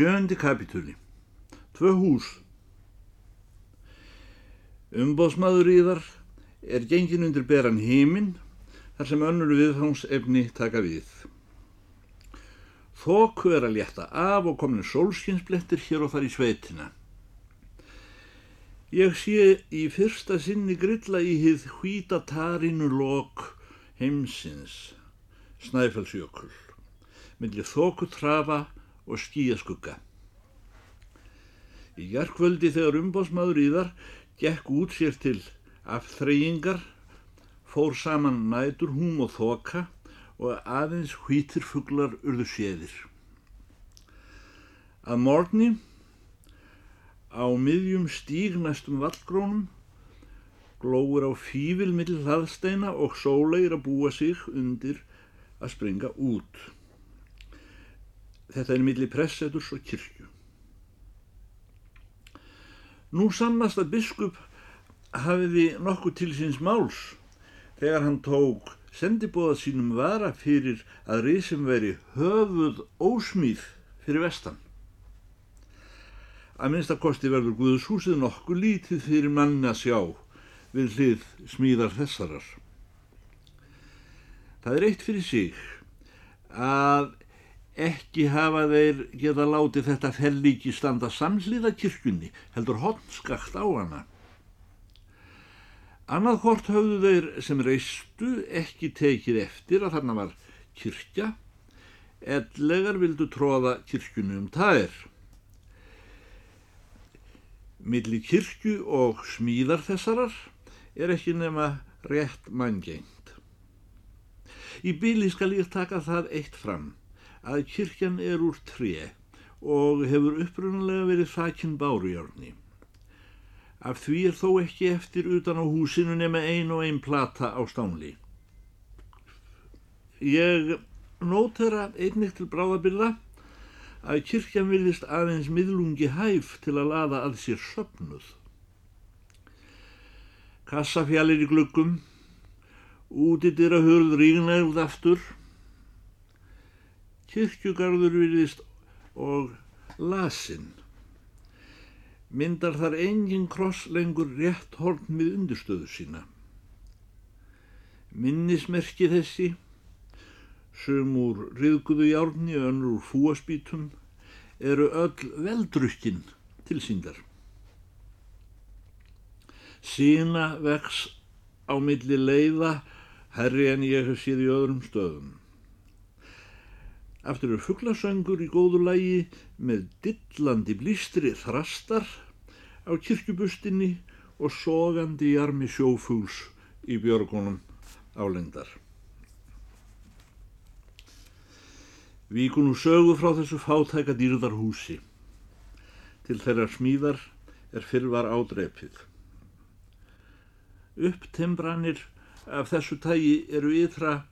Sjöndi kapitúli. Tvö hús. Umbóðsmaður íðar er gengin undir beran heiminn þar sem önnur viðfangsefni taka við. Þóku er að létta af og komin sólskinsblettir hér og þar í sveitina. Ég sé í fyrsta sinni grilla í hið hvítatarinu lok heimsins, Snæfellsjökull, millir þóku trafa og skíaskugga. Í jarkvöldi þegar umbóðsmaður íðar gekk út sér til afþreyingar, fór saman nætur húm og þoka og aðeins hvítir fugglar urðu séðir. Að morgni á miðjum stíg næstum vallgrónum glóur á fífil mill hlaðsteina og sóleir að búa sig undir að springa út. Þetta er milli presseturs og kirkju. Nú sannast að biskup hafiði nokkuð til síns máls þegar hann tók sendibóða sínum vara fyrir að risim veri höfuð ósmýð fyrir vestan. Að minnstakosti verður Guðshúsið nokkuð lítið fyrir manni að sjá við hlið smíðar þessarar. Það er eitt fyrir sig að ekki hafa þeir geta látið þetta fellíki standa samsliða kirkjunni, heldur honskakt á hana. Annað hvort höfðu þeir sem reistu ekki tekið eftir að þarna var kirkja, ellegar vildu tróða kirkjunni um tæðir. Milli kirkju og smíðar þessarar er ekki nema rétt manngengt. Í bíli skal ég taka það eitt fram að kirkjan er úr tré og hefur upprunalega verið þakkinn bárujárni. Af því er þó ekki eftir utan á húsinu nema ein og ein plata á stánli. Ég nótera einnig til bráðabilla að kirkjan vilist aðeins miðlungi hæf til að laða að sér söpnuð. Kassafjallir í glukkum, útidir að hörð rígnægð aftur, kirkjugarður virðist og lasinn. Myndar þar engin kross lengur rétt horn við undirstöðu sína. Minnismerki þessi, sum úr riðguðu járni og önnur fúaspítum, eru öll veldrukkinn til síndar. Sína vex á milli leiða herri en ég hef síð í öðrum stöðum. Aftur er fugglasöngur í góðu lægi með dillandi blístri þrastar á kirkjubustinni og sogandi í armi sjófúls í björgunum álendar. Víkun úr sögu frá þessu fátæka dýrðarhúsi. Til þeirra smíðar er fyrrvar ádreipið. Upptembranir af þessu tægi eru ytra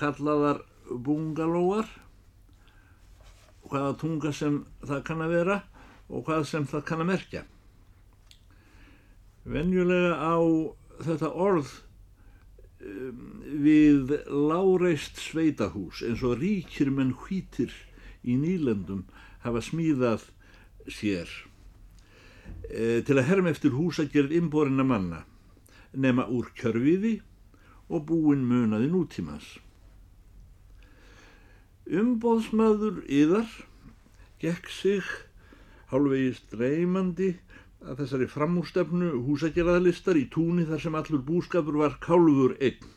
kallaðar bungalóar hvaða tunga sem það kann að vera og hvað sem það kann að merkja. Venjulega á þetta orð um, við láreist sveitahús eins og ríkir menn hvítir í nýlendum hafa smíðað sér e, til að herma eftir húsagerð imborina manna nema úr kjörfiði og búin munaði nútímas. Umbóðsmaður yðar gekk sig hálfvegist reymandi að þessari framústefnu húsagerðarlistar í túni þar sem allur búskapur var kálfur einn,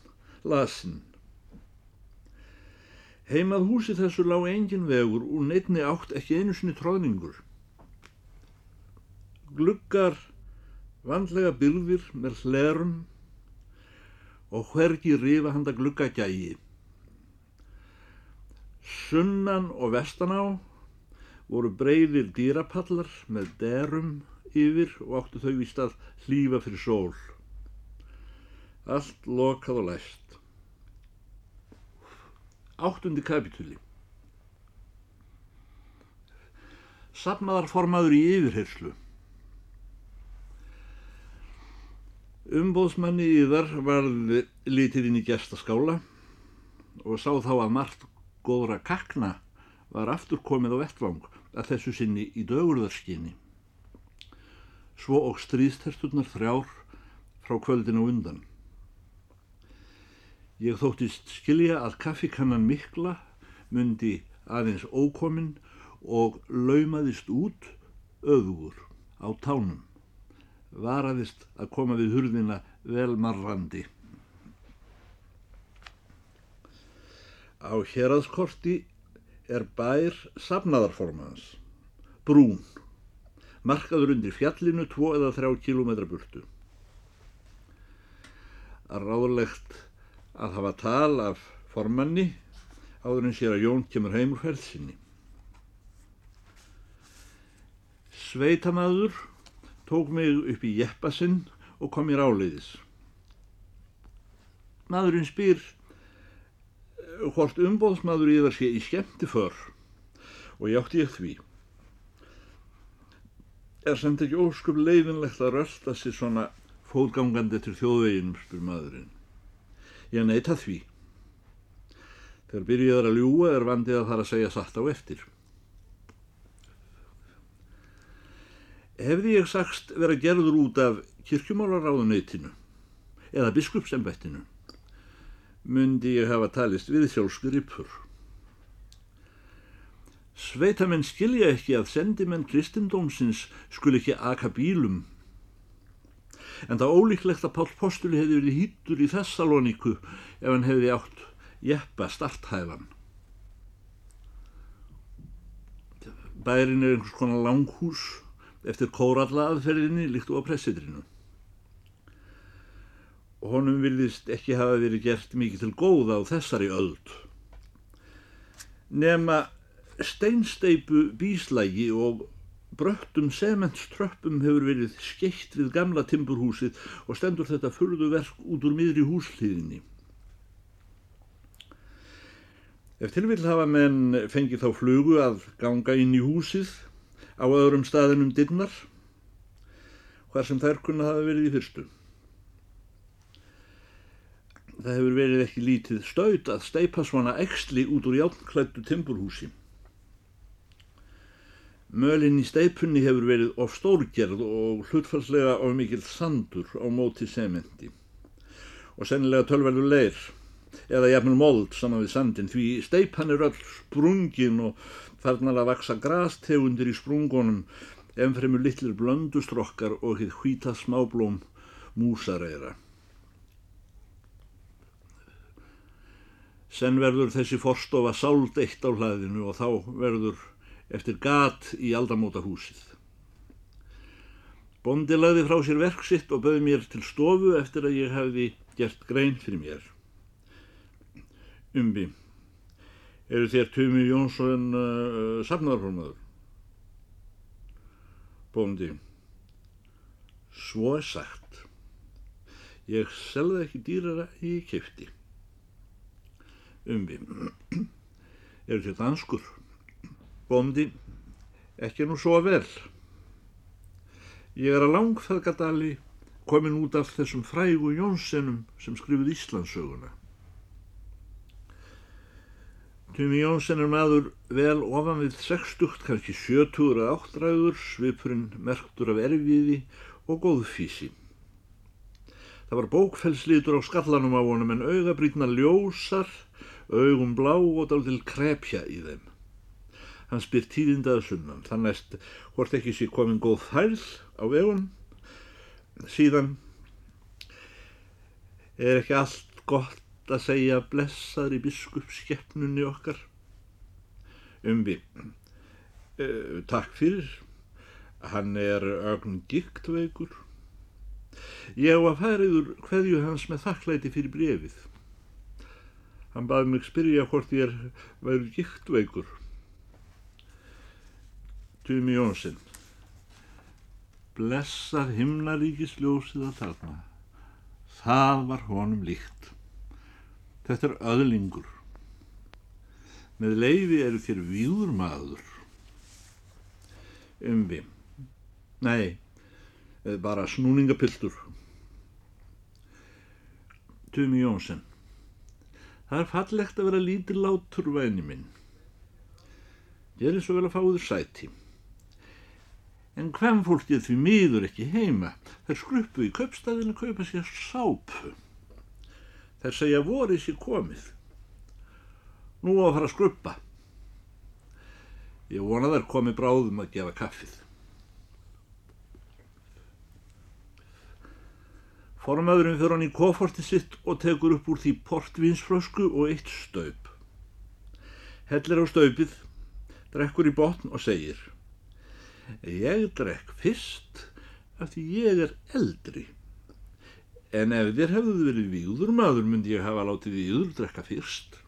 lasin. Heimað húsi þessu lág engin vegur og neittni átt ekki einu sinni tróðningur. Gluggar vandlega byrðir með hlerum og hvergi rifa handa gluggagægi. Sunnan og vestan á voru breyðir dýrapallar með derum yfir og áttu þau í stað hlýfa fyrir sól. Allt lokað og læst. Áttundi kapitúli. Sapnaðarformaður í yfirherslu. Umbóðsmanni yðar var litið inn í gestaskála og sá þá að margt góðra kakna var aftur komið á vettvang að þessu sinni í dögurðarskinni. Svo og stríðsterturnar þrjár frá kvöldinu undan. Ég þóttist skilja að kaffikannan mikla myndi aðeins ókominn og laumaðist út öðugur á tánum. Varaðist að koma við hurðina velmarrandi. Á hérraðskorti er bær safnaðarformans, brún, markaður undir fjallinu tvo eða þrjá kilómetra burtu. Ráðlegt að hafa tal af formanni áður en sér að Jón kemur heim úr ferðsynni. Sveitamaður tók mig upp í jeppasinn og kom mér áleiðis. Maðurinn spyr hvort umbóðsmaður yfir sé í skemmti för og ég átti ég því. Er samt ekki óskup leiðinlegt að rölda sér svona fóðgangandi til þjóðveginum, spyr maðurinn. Ég neyta því. Þegar byrjuðar að ljúa er vandið að það að segja satt á eftir. Hefði ég sagst vera gerður út af kirkjumálaráðuneytinu eða biskupsembættinu myndi ég hafa talist við sjálfsgripur. Sveitamenn skilja ekki að sendimenn kristindómsins skul ekki aka bílum. En það ólíklegt að Pál Postuli hefði verið hýttur í Þessaloníku ef hann hefði átt jeppa starthæfan. Bærin er einhvers konar langhús eftir kóralla aðferðinni líkt og á pressitrinu honum vilðist ekki hafa verið gert mikið til góða á þessari öld. Nema steinsteipu bíslægi og bröttum sementströppum hefur verið skeitt við gamla timburhúsið og stendur þetta fyrðu verk út úr miðri húsliðinni. Ef tilvill hafa menn fengið þá flugu að ganga inn í húsið á öðrum staðinum dinnar, hvar sem þær kunna hafa verið í fyrstu. Það hefur verið ekki lítið staut að steipa svona eksli út úr játnklættu timburhúsi. Mölinn í steipunni hefur verið of stórgerð og hlutfalslega of mikill sandur á móti sementi og sennilega tölverður leir eða jafnvel mold saman við sandin því steipan er öll sprungin og farnar að vaksa grastegundir í sprungunum ennfremur litlir blöndustrokkar og hitt hvita smáblóm músareira. Senn verður þessi forstofa sáld eitt á hlaðinu og þá verður eftir gat í aldamóta húsið. Bondi lagði frá sér verksitt og bauð mér til stofu eftir að ég hefði gert grein fyrir mér. Umbi, eru þér Tumi Jónsson uh, safnarformaður? Bondi, svo er sagt. Ég selði ekki dýrara í kefti umvi. Eru þetta danskur? Bóndi, ekki nú svo vel. Ég er að langfæðgadali komin út af þessum frægu Jónssonum sem skrifið Íslandsöguna. Tumi Jónsson er maður vel ofan við sextugt, kannski sjötugur að áttræður, svipurinn merktur af erfiði og góðfísi. Það var bókfellslítur á skallanum á honum en augabrýtna ljósar augum blá og dálítil krepja í þeim. Hann spyr tíðindaða sunnan, þannig hvort ekki sé komin góð færð á vegun. Síðan er ekki allt gott að segja blessaður í biskupskeppnunni okkar. Umbi, uh, takk fyrir, hann er ögn giktveikur. Ég var færiður hverju hans með þakklæti fyrir brefið. Hann baði mig spyrja hvort ég væri gíktveikur. Tumi Jónsson. Blessað himnaríkis ljósið að þarna. Það var honum líkt. Þetta er öðlingur. Með leiði eru þér víður maður. Umvi. Nei, bara snúningapiltur. Tumi Jónsson. Það er fallegt að vera lítilátur væni minn. Ég er eins og vel að fá þér sæti. En hvem fólkið því miður ekki heima? Þær skruppu í köpstæðinu að kaupa sér sápu. Þær segja vorið sér komið. Nú á að fara að skruppa. Ég vona þær komi bráðum að gefa kaffið. Formaðurinn fyrir hann í koforti sitt og tekur upp úr því portvínsflösku og eitt staup. Hellir á staupið, drekkur í botn og segir Ég drekk fyrst af því ég er eldri. En ef þér hefðu verið výður maður myndi ég hafa látið výður drekka fyrst.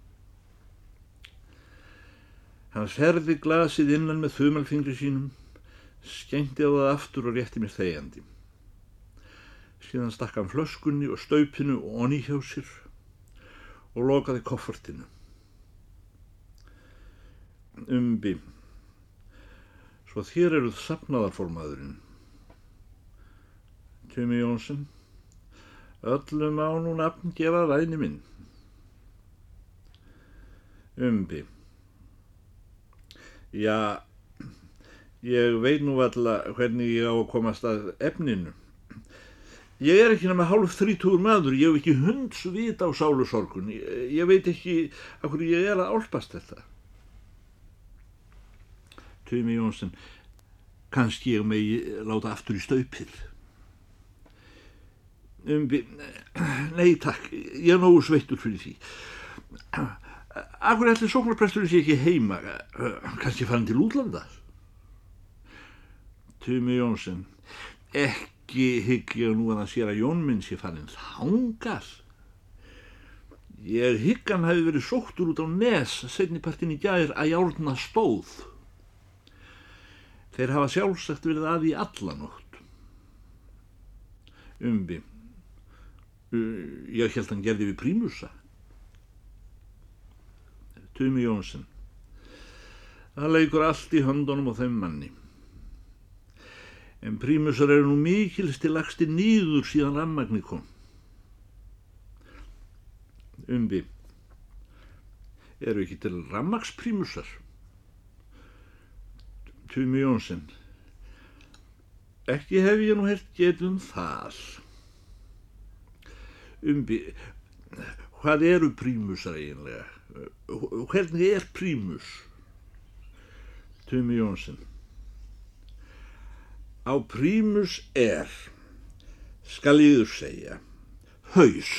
Hann ferði glasið innan með þumalfingri sínum, skengti á það aftur og rétti mér þegjandi síðan stakk hann flöskunni og staupinu og onni hjá sér og lokaði koffertinu. Umbi, svo þér eruð sapnaðarformaðurinn. Tumi Jónsson, öllum á nú nafn gefa væni minn. Umbi, já, ég veit nú alltaf hvernig ég á að komast að efninu. Ég er ekki náma hálf þrítúr maður, ég hef ekki hunds vit á sálusorgun, ég, ég veit ekki af hverju ég er að álpast þetta. Tumi Jónsson, kannski ég megi láta aftur í staupið. Um, nei takk, ég er nógu sveittur fyrir því. Akkur ætli sóknarpresturinn sé ekki heima, kannski farin til útlanda? Tumi Jónsson, ekki ekki hygg ég nú að það sér að Jónminn sé farin þángal. Ég hygg hann hafi verið sóttur út á nes setnipartin í gæðir að járna stóð. Þeir hafa sjálfsagt verið að í allanótt. Umbi. Ég held hann gerði við prímusa. Tumi Jónsson. Það leikur allt í höndunum á þeim manni en prímusar eru nú mikilst til lagsti nýður síðan rammagni kom. Umbi, eru ekki til rammagsprímusar? Tumi Jónsson, ekki hef ég nú hert getum það. Umbi, hvað eru prímusar eiginlega? Hvernig er prímus? Tumi Jónsson, á prímus er, skal ég þú segja, haus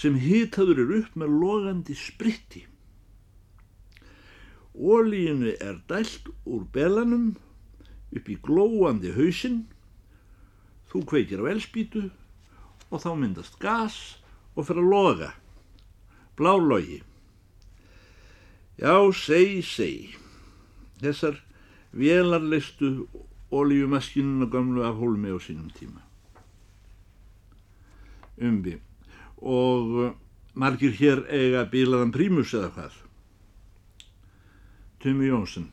sem hitaður er upp með logandi spritti. Ólíinu er dælt úr belanum upp í glóandi hausinn, þú kveikir á elspítu og þá myndast gas og fyrir að loga, blálogi. Já, seg, seg, þessar vélarleistu ólíumaskinuna gamlu af hólmi á sínum tíma. Umbi. Og uh, margir hér eiga bílaðan prímus eða hvað. Tumi Jónsson.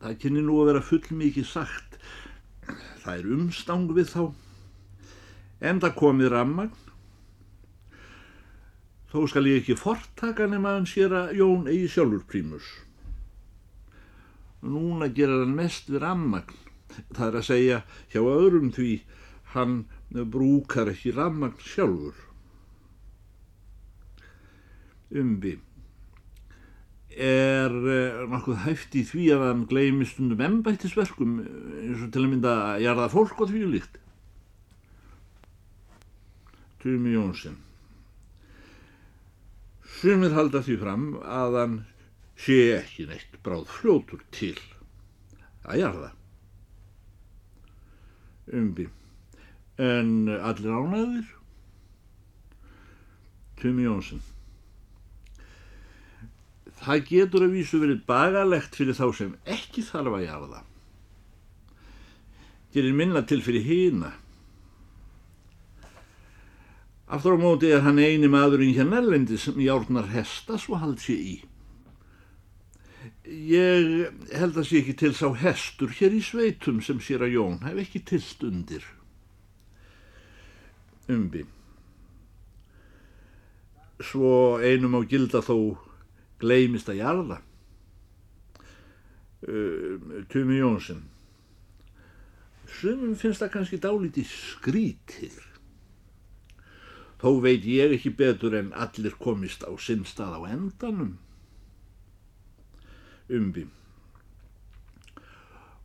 Það kynni nú að vera full mikið sagt. Það er umstang við þá. En það komið rammagn. Þó skal ég ekki fortaka nema hann sér að Jón eigi sjálfur prímus núna gerir hann mest við rammagn. Það er að segja hjá öðrum því hann brúkar ekki rammagn sjálfur. Umbi er uh, nokkuð hæft í því að hann gleymist undum ennbættisverkum eins og til að mynda að jarða fólk og því líkt. Tumi Jónsson Sumir halda því fram að hann sé ekki neitt bráð fljótur til að jarða. Umbi. En allir ánæður? Tumi Jónsson. Það getur að vísu verið bagalegt fyrir þá sem ekki þarf að jarða. Gerir minna til fyrir hýna. Aftur á móti er hann eini maðurinn hér nærlendi sem járnar hesta svo hald sé í. Ég held að sé ekki til sá hestur hér í sveitum sem sér að Jón hef ekki tilt undir. Umbi. Svo einum á gilda þó gleimist að jarða. Uh, Tumi Jónsson. Sumum finnst það kannski dálítið skrítið. Þó veit ég ekki betur en allir komist á sinn stað á endanum. Umbi.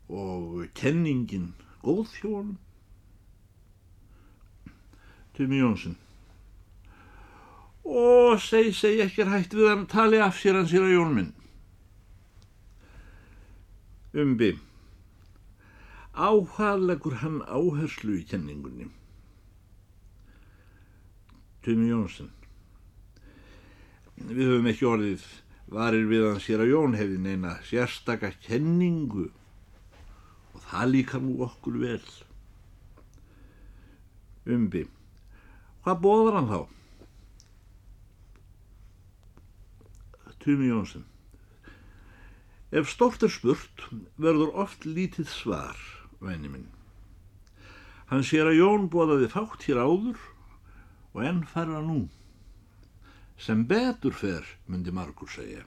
Og kenningin góð hjólum. Tumi Jónsson. Og segi, segi ekki hægt við hann tali af sér hann sér að Jón minn. Umbi. Áhaglegur hann áherslu í kenningunni. Tumi Jónsson. Við höfum ekki orðið varir við hann sér að Jón hefði neina sérstaka kenningu og það líka nú okkur vel. Umbi. Hvað bóðar hann þá? Tumi Jónsson. Ef stórt er spurt, verður oft lítið svar, venni minn. Hann sér að Jón bóðaði fátt hér áður og enn færra nú. Sem betur fer, myndi Margur segja.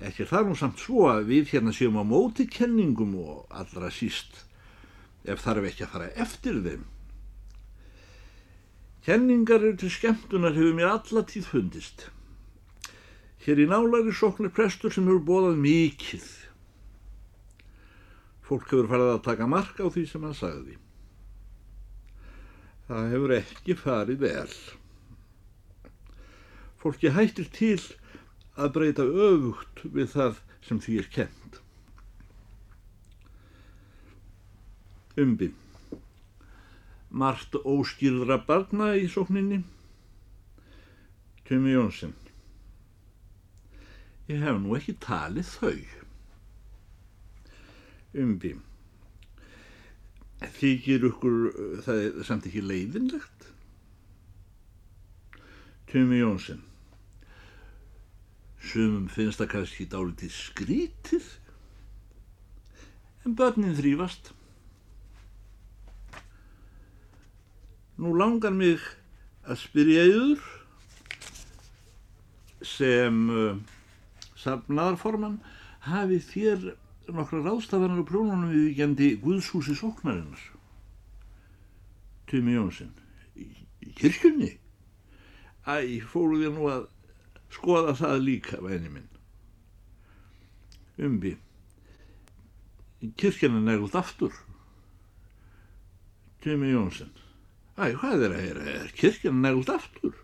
Ekki það nú samt svo að við hérna séum á móti kenningum og allra síst ef þarf ekki að fara eftir þeim. Kenningar eru til skemmtunar hefur mér alla tíð fundist. Hér í nálari sóknir prestur sem hefur bóðað mikið. Fólk hefur farið að taka mark á því sem hann sagði. Það hefur ekki farið vel. Fólki hættir til að breyta öfugt við það sem því er kent. Umbi. Mart óskýrðra barna í sókninni. Tumi Jónsson. Ég hef nú ekki talið þau. Umbi. Þykir ykkur það er samt ekki leiðinlegt? Tumi Jónsson. Sumum finnst það kannski dálítið skrítið. En börnin þrýfast. Nú langar mig að spyrja yður sem uh, safnaðarforman hafi þér nokkra ráðstafanir og prjónunum við gendi Guðshúsi sóknarinnar. Tumi Jónsson. Í kirkjunni? Æ, fóru þér nú að skoða það líka, væni minn. Umbi. Kirkjan er negult aftur. Tumi Jónsson. Æ, hvað er að heyra? Er kirkjan negult aftur?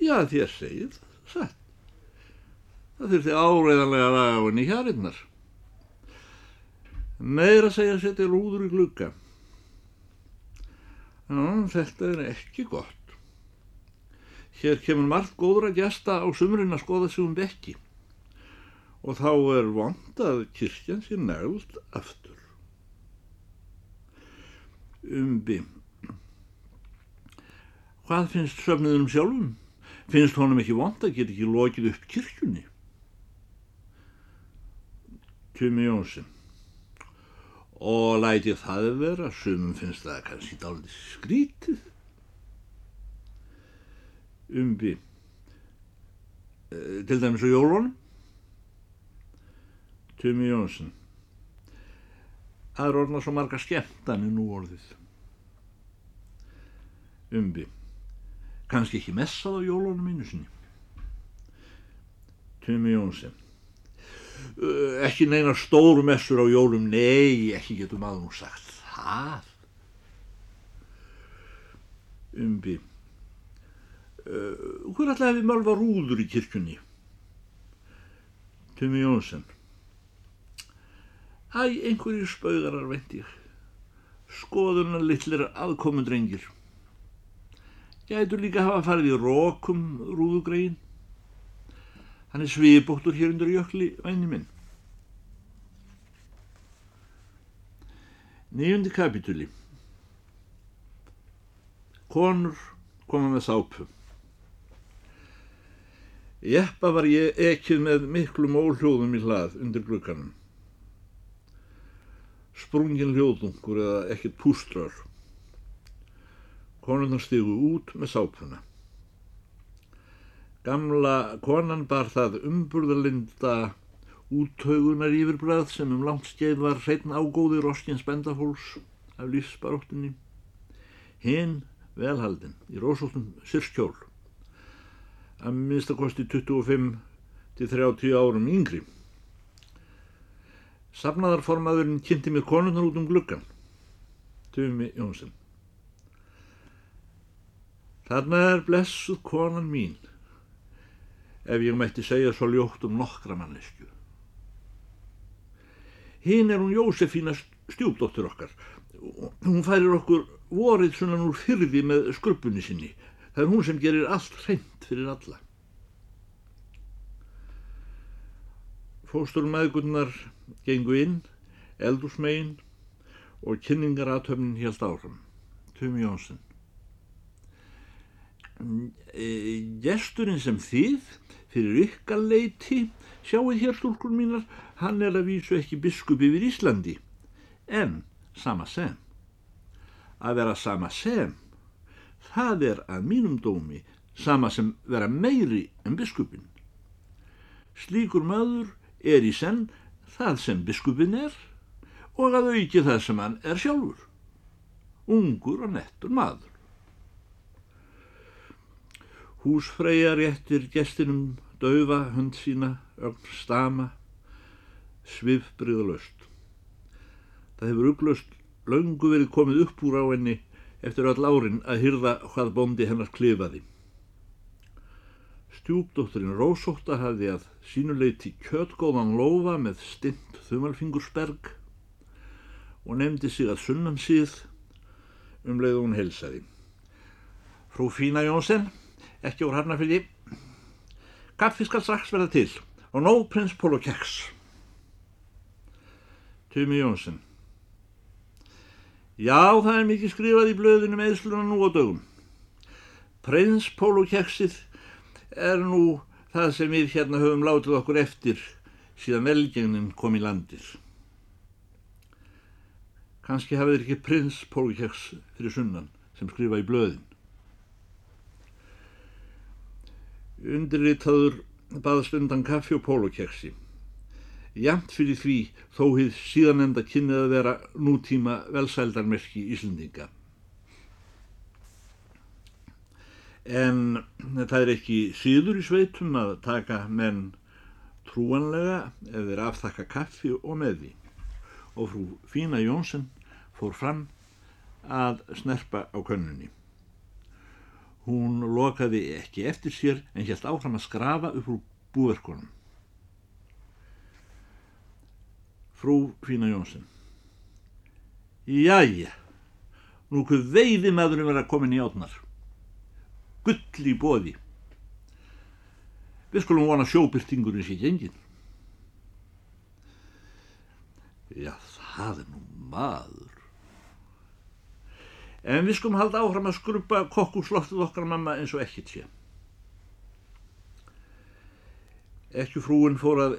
Já, þér segið það, satt. Það þurfti áreiðanlega að laga á henni hjarinnar. Meira segja að setja rúður í glugga. Já, þetta er ekki gott. Hér kemur margt góður að gesta á sumrin að skoða sig um bekki. Og þá er vond að kirkjan sé negult aftur. Umbi. Hvað finnst söfniðunum sjálfum? Finnst honum ekki vond að geta ekki lokið upp kirkjunni? Tumi Jónsson. Og læti það vera, sumum finnst það kannski dálítið skrítið. Umbi. Til dæmis á jólunum. Tumi Jónsson. Það er orðnað svo marga skemmtani nú orðið. Umbi. Kannski ekki messað á jólunum einu sinni. Tumi Jónsson. Ekki neina stórmessur á jólum, nei, ekki getur maður nú sagt það. Umbi. Uh, hver alltaf hefði málfa rúður í kirkjunni? Tumi Jónsson. Æ, einhverjir spauðarar veit ég. Skoðunar litlir aðkomundrengir. Gætur líka hafa farið í rókum rúðugregin. Hann er svibóttur hér undir jökli, væni minn. Nýjundi kapitúli. Konur koma með sápu. Jeppa var ég ekið með miklum óljóðum í hlað undir glukkanum. Sprungin hljóðungur eða ekkert pústrar. Konurnar stigu út með sápuna. Gamla konan bar það umburðarlinda úttaugunar yfirbræð sem um langt skeið var hreitn ágóði roskins bendafólks af lífsbaróttunni. Hinn velhaldin í rósóttum sirskjól að minnstakosti 25 til 30 árum yngri. Safnaðarformaðurinn kynnti mér konurnar út um gluggan. Tumi Jónsson. Þarna er blessuð konan mín, ef ég mætti segja svo ljótt um nokkra mannesku. Hinn er hún Jósefína stjúpdóttur okkar. Hún færir okkur vorið svona núr fyrði með skruppunni sinni. Það er hún sem gerir allt hreint fyrir alla. Fóstur maðurgunnar gengu inn, eldursmegin og kynningaratöfnin helt áfram. Tumi Jónsson. Gesturinn sem þið fyrir ykkar leiti sjáuð hér stúlkur mínar, hann er að vísu ekki biskup yfir Íslandi, en sama sem. Að vera sama sem, það er að mínum dómi sama sem vera meiri en biskupin. Slíkur maður er í senn það sem biskupin er og að auki það sem hann er sjálfur. Ungur og nettur maður. Húsfreyja réttir gestinum daufa hund sína, ögn stama, svifbriðalöst. Það hefur uglöst laungu verið komið upp úr á henni eftir all árin að hyrða hvað bóndi hennar klifaði. Stjúpdótturinn Rósótta hafði að sínuleiti kjötgóðan lofa með stint þumalfingursberg og nefndi sig að sunnan síð um leið og hún helsaði. Frú Fína Jónsson, ekki úr harnafylgi, kaffi skal strax verða til og nóg prins Pólo keks. Tumi Jónsson. Já, það er mikið skrifað í blöðinu með eðsluna nú á dögum. Prins Pólo keksið er nú það sem við hérna höfum látið okkur eftir síðan velgengnin kom í landir. Kanski hafið ekki prins Pólo keks fyrir sunnan sem skrifa í blöðin. Undirritaður baðast undan kaffi og pólokjeksi. Jamt fyrir því þó hið síðanemda kynnið að vera nútíma velsældarmerki Íslendinga. En það er ekki síður í sveitum að taka menn trúanlega ef þeir aftakka kaffi og með því. Og frú Fína Jónsson fór fram að snerpa á könnunni. Hún lokaði ekki eftir sér en helt áfram að skrafa upp úr búverkunum. Frú Fína Jónsson. Jæja, nú hvað veiði að koma inn í átnar. Gull í bóði. Við skulum vona sjóbyrtingurinn sér gengin. Já, það er nú maður. En við skulum halda áfram að skruppa kokkusloftið okkar mamma eins og ekkit sé. Ekki frúin fór að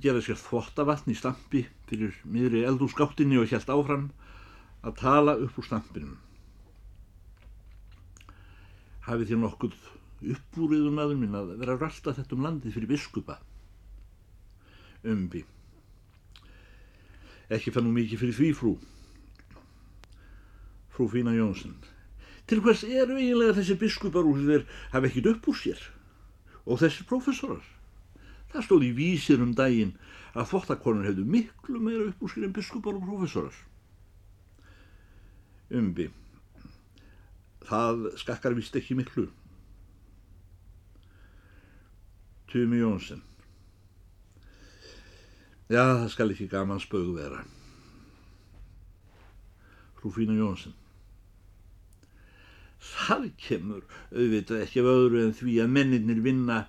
gera sér þvottavatn í stampi fyrir miðri eldúrskáttinni og helt áfram að tala upp úr stampinum. Hafið þér nokkuð uppbúriðum aður minn að vera rölda þetta um landið fyrir biskupa? Umbi. Ekki fann nú mikið fyrir því frú frú Fína Jónsson. Til hvers eru eiginlega þessi biskupar úr þeir hafa ekkit upp úr sér og þessir professorar? Það stóð í vísir um daginn að þvottakonur hefðu miklu meira upp úr sér en biskupar og professorar. Umbi, það skakkar vist ekki miklu. Tumi Jónsson. Já, það skal ekki gaman spögu vera. Frú Fína Jónsson. Það kemur auðvitað ekki af öðru en því að menninir vinna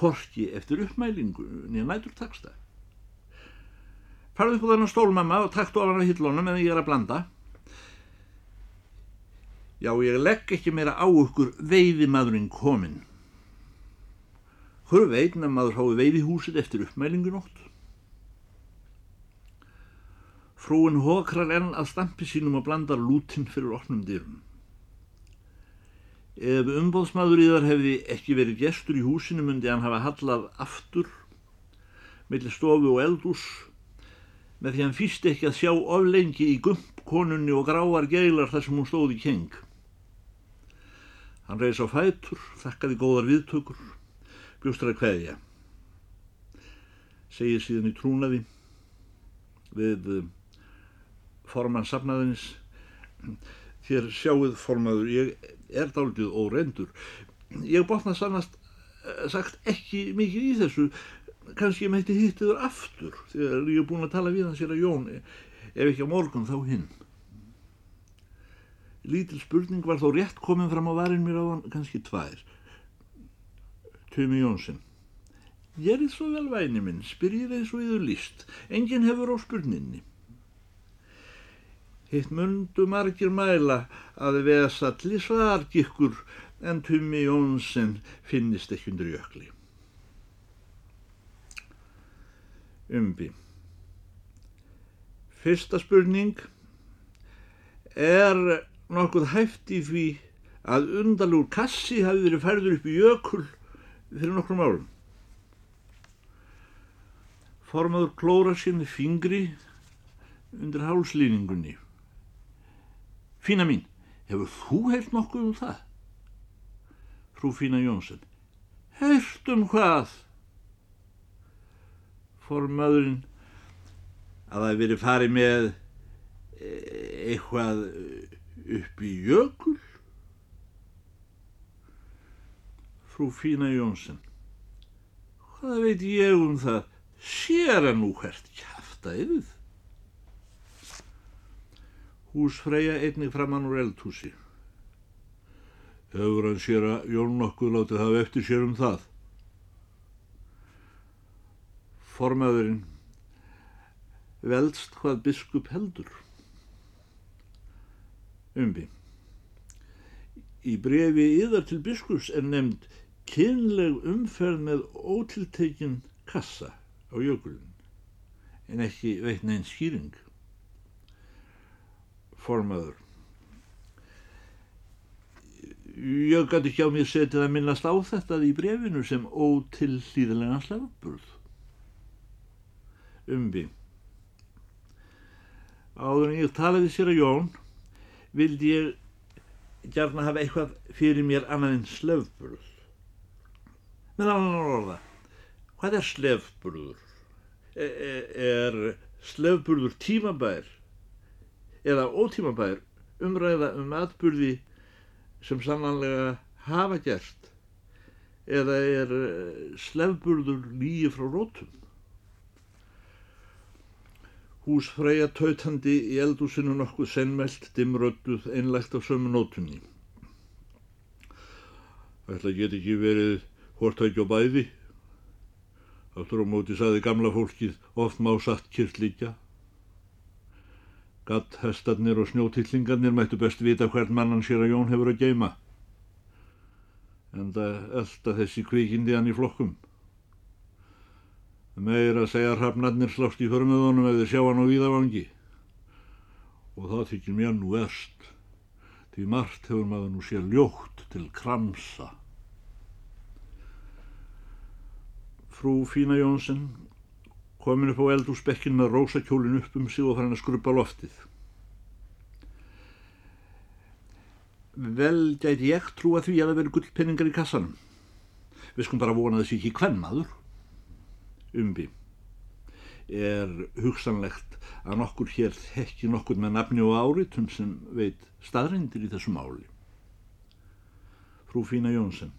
horki eftir uppmælingu nýja nætur taksta. Farðu upp á þennan stólmamma og taktu ofan á hillónum en ég er að blanda. Já, ég legg ekki meira á ykkur veiði maðurinn kominn. Hver veitn að maður hái veiði húsit eftir uppmælingu nótt? Frúin hókrar enn að stampi sínum og blandar lútin fyrir opnum dyrum. Ef umbóðsmaður í þar hefði ekki verið gestur í húsinu myndi hann hafa hallað aftur mellir stofu og eldús með því hann fýst ekki að sjá oflengi í gump konunni og gráar geilar þar sem hún stóði keng. Hann reys á fætur, þakkaði góðar viðtökur, bjóstur að kveðja. Segir síðan í trúnaði við formann safnaðinins. Þér sjáuð formaður, ég er dálitið órendur. Ég botna sannast eh, sagt ekki mikið í þessu, kannski ég mætti hittiður aftur þegar ég er búin að tala við hans sér að Jón ef ekki á morgun þá hinn. Lítil spurning var þó rétt komin fram á varin mér á hann, kannski tvær. Tumi Jónsson. Ég er svo vel væni minn, spyrir eins og yður líst. Engin hefur á spurninni. Hitt mundu margir mæla að veðsalli svargikkur en Tumi Jónsson finnist ekki undir jökli. Umbi. Fyrsta spurning er nokkuð hæft í því að undalúr kassi hafi verið færður upp í jökul fyrir nokkrum árum. Formaður klóra sinni fingri undir hálslýningunni. Fína mín, hefur þú heilt nokkuð um það? Frú Fína Jónsson. Heilt um hvað? Formaðurinn að það verið farið með eh, eitthvað upp í jökul? Frú Fína Jónsson. Hvað veit ég um það? Sér að nú hvert kæfta yfir. Hús Freyja einnig framann úr eldhúsi. Hefur hann sér að Jón nokkuð látið hafa eftir sér um það. Formaðurinn veldst hvað biskup heldur. Umbi. Í brefi yðar til biskups er nefnd kynleg umferð með ótiltekinn kassa á jökulun en ekki veit neinn skýring. Formaður. Ég gæti ekki á mér setið að minnast á þetta í brefinu sem ótilhlýðilega slagburð. Umbi. Áður en ég talaði sér að Jón vildi ég gerna hafa eitthvað fyrir mér annað en slefburð. Með annan orða, hvað er slefburður? E e er slefburður tímabær eða ótímabær umræða um atburði sem sannanlega hafa gert eða er slefburður líi frá rótum? Hús Freyja tautandi í eldúsinu nokkuð sennmelt, dimrödduð, einlægt á sömu nótunni. Ætla get ekki verið hortækja bæði. Áttur á móti saði gamla fólkið oft má satt kyrkt líka. Gatt hestarnir og snjótillingarnir mættu best vita hvern mannan sér að Jón hefur að geima. En það elda þessi kvikindi hann í flokkum. Meira að segja hrafnarnir slást í förmöðunum ef þeir sjá hann á víðavangi. Og það þykir mér nú erst, því margt hefur maður nú sér ljótt til kramsa. Frú Fína Jónsson komin upp á eldúsbekkin með rósakjólin upp um sig og fann að skruppa loftið. Vel gæti ég trúa því að það veri gullpenningar í kassanum. Við skum bara vona þessi ekki hvern maður umbi er hugsanlegt að nokkur hér þekki nokkur með nafni og áritum sem veit staðreindir í þessu máli. Frú Fína Jónsson.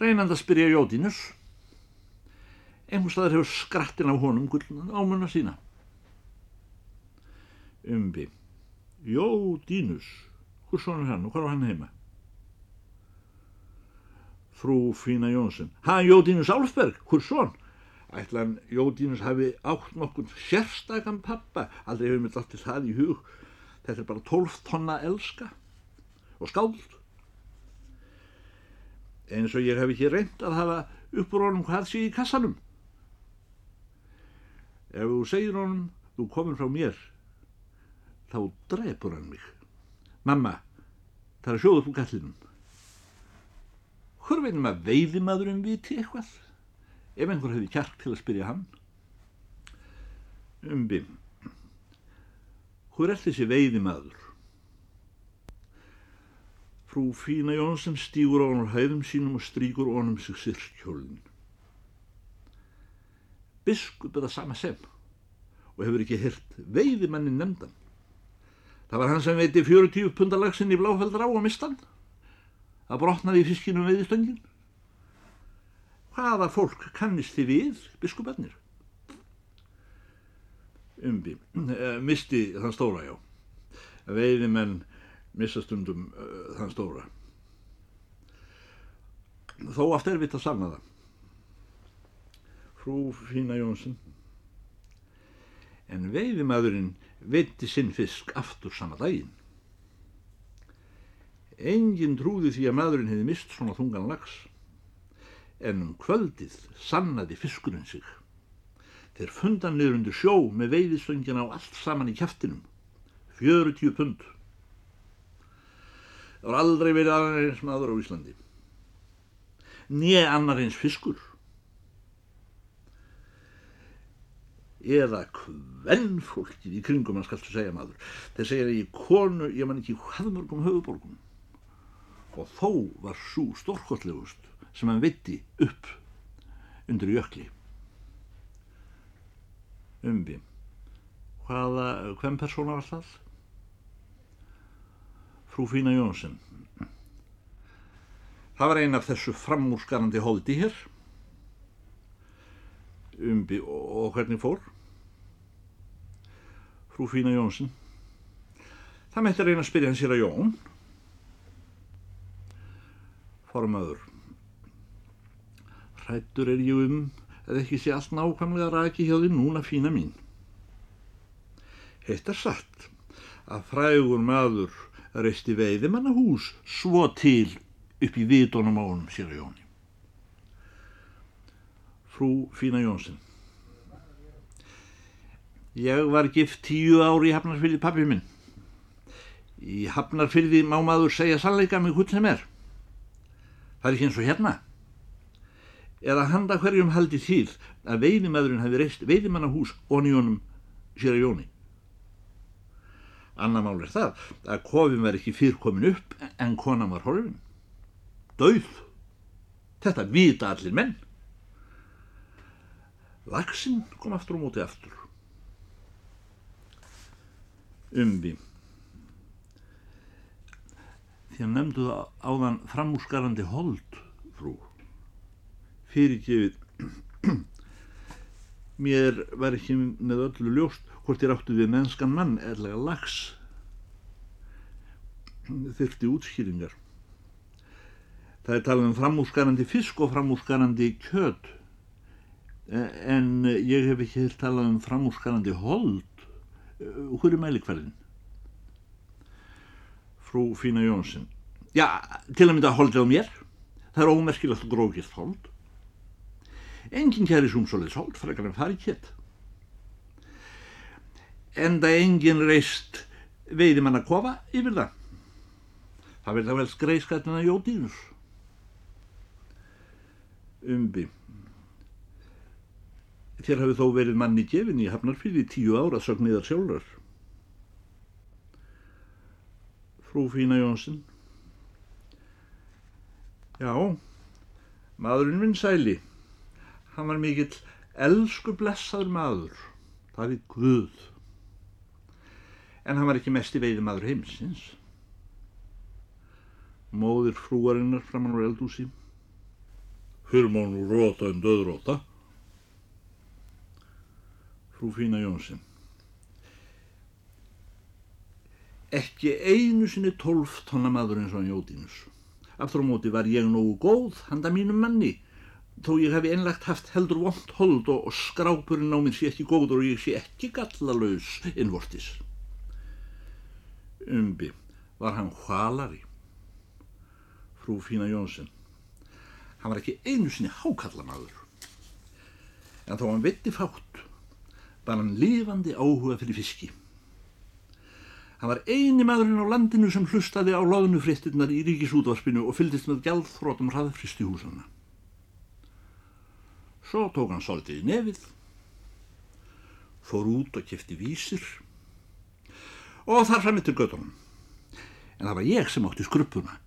Reynand að spyrja Jódínus. Einhvers staðar hefur skrattin af honum gullnan ámunna sína. Umbi. Jódínus. Hvor svona er hann og hvað var hann heima? frú Fína Jónsson. Hann Jódínus Álfberg, hvur svon? Ætlan Jódínus hafi átt nokkur sérstakann pappa, aldrei hefur mér dætt til það í hug. Þetta er bara tólf tonna elska og skáld. Eins og ég hef ekki reynd að hafa uppur honum hvað sé í kassanum. Ef þú segir honum, þú komur frá mér, þá drefur hann mig. Mamma, Það er úr gallinum. Hver veinum að veiðimaðurinn viti eitthvað? Ef einhver hefði kjark til að spyrja hann. Umbi. Hver er þessi veiðimaður? Frú Fína Jónsson stýgur á hann hæðum sínum og stríkur honum sig sirkjólinn. Biskup það sama sem og hefur ekki hirt veiðimannin nefndan. Það var hann sem veiti 40 pundalagsinn í bláfældra á að mistan. Það brotnaði í fiskinu veiðistöngin. Hvaða fólk kannist þið við, biskupannir? Umbi, uh, misti þann stóra, já. Veiðimenn missastundum uh, þann stóra. Þó aft er vitt að sanna það. Frú Fína Jónsson. En veiðimaðurinn veitti sinn fisk aftur sama daginn. Engin trúði því að maðurinn hefði mist svona þungan lags. En um kvöldið sannaði fiskurinn sig. Þeir fundan niður undir sjó með veiðistöngina á allt saman í kæftinum. 40 pund. Það var aldrei verið annar eins maður á Íslandi. Nýja annar eins fiskur. Eða hvern fólkið í kringum hann skaltu segja maður. Þeir segja að ég konu, ég man ekki hvað mörgum höfuborgum. Og þó var svo stórkostlegust sem hann vitti upp undir jökli. Umbi. Hvaða, hvem persóna var það? Frú Fína Jónsson. Það var ein af þessu framúrskarandi hóði hér. Umbi og hvernig fór? Frú Fína Jónsson. Það mætti reyna að spyrja hann sér að Jón. Formaður. Hrættur er ég um að ekki sé allt nákvæmlega raki hjá því núna fína mín. Heitt er satt að frægur maður reisti veiðimannahús svo til upp í vitunum á honum sér að Jóni. Frú Fína Jónsson. Ég var gift tíu ári í Hafnarfyrði pappi minn. Í Hafnarfyrði má maður segja sannleika með hvern sem er. Það er ekki eins og hérna. Eða handa hverjum haldi þýð að veiðimæðurinn hafi reist veiðimannahús onni honum sér að Jóni. Anna mál er það að kofin var ekki fyrr komin upp en konan var horfin. Dauð. Þetta vita allir menn. Laxinn kom aftur og móti aftur. Umbi. Að nefndu það áðan framúsgarandi hold, frú. Fyrirgefið. Mér var ekki með öllu ljóst hvort ég áttu við mennskan mann eðlega lags. Þyrti útskýringar. Það er talað um framúsgarandi fisk og framúsgarandi kjöt en ég hef ekki talað um framúsgarandi hold. Hver er mælikvarðin? Frú Fína Jónsson. Já, til að mynda holdið á mér. Það er ómerkilegt og grókist hold. Engin kæri súmsóliðs hold, frekar en farið kjett. Enda engin reist veiðimann að kofa yfir það. Það verður það vel skreiðskatna jótínus. Umbi. Þér hafi þó verið manni gefin í Hafnarfyrði tíu ára sögniðar sjálfrar. Frú Fína Jónsson. Já, maðurinn minn sæli. Hann var mikill elsku blessaður maður. Það er Guð. En hann var ekki mest í veiði maður heimsins. Móðir frúarinnar framann úr eldúsi. Nú róta en döðróta. Frú Fína Jónsson. Ekki einu sinni tólf tonna maður eins og hann Jótínus. Aftur á móti var ég nógu góð handa mínum manni, þó ég hefi einlagt haft heldur vond hold og, og skrápurinn á mér sé ekki góður og ég sé ekki gallalauðs innvortis. Umbi, var hann hvalari? Frú Fína Jónsson. Hann var ekki einu sinni hákallamaður. En þó hann veitti fátt, var hann lifandi áhuga fyrir fiski. Hann var eini maðurinn á landinu sem hlustaði á loðnufréttinnar í ríkisútvarpinu og fyldist með gjaldþrótum hraðfrist í húsana. Svo tók hann soldið í nefið, fór út og kefti vísir og þar fram eftir gödunum. En það var ég sem átti skruppuna.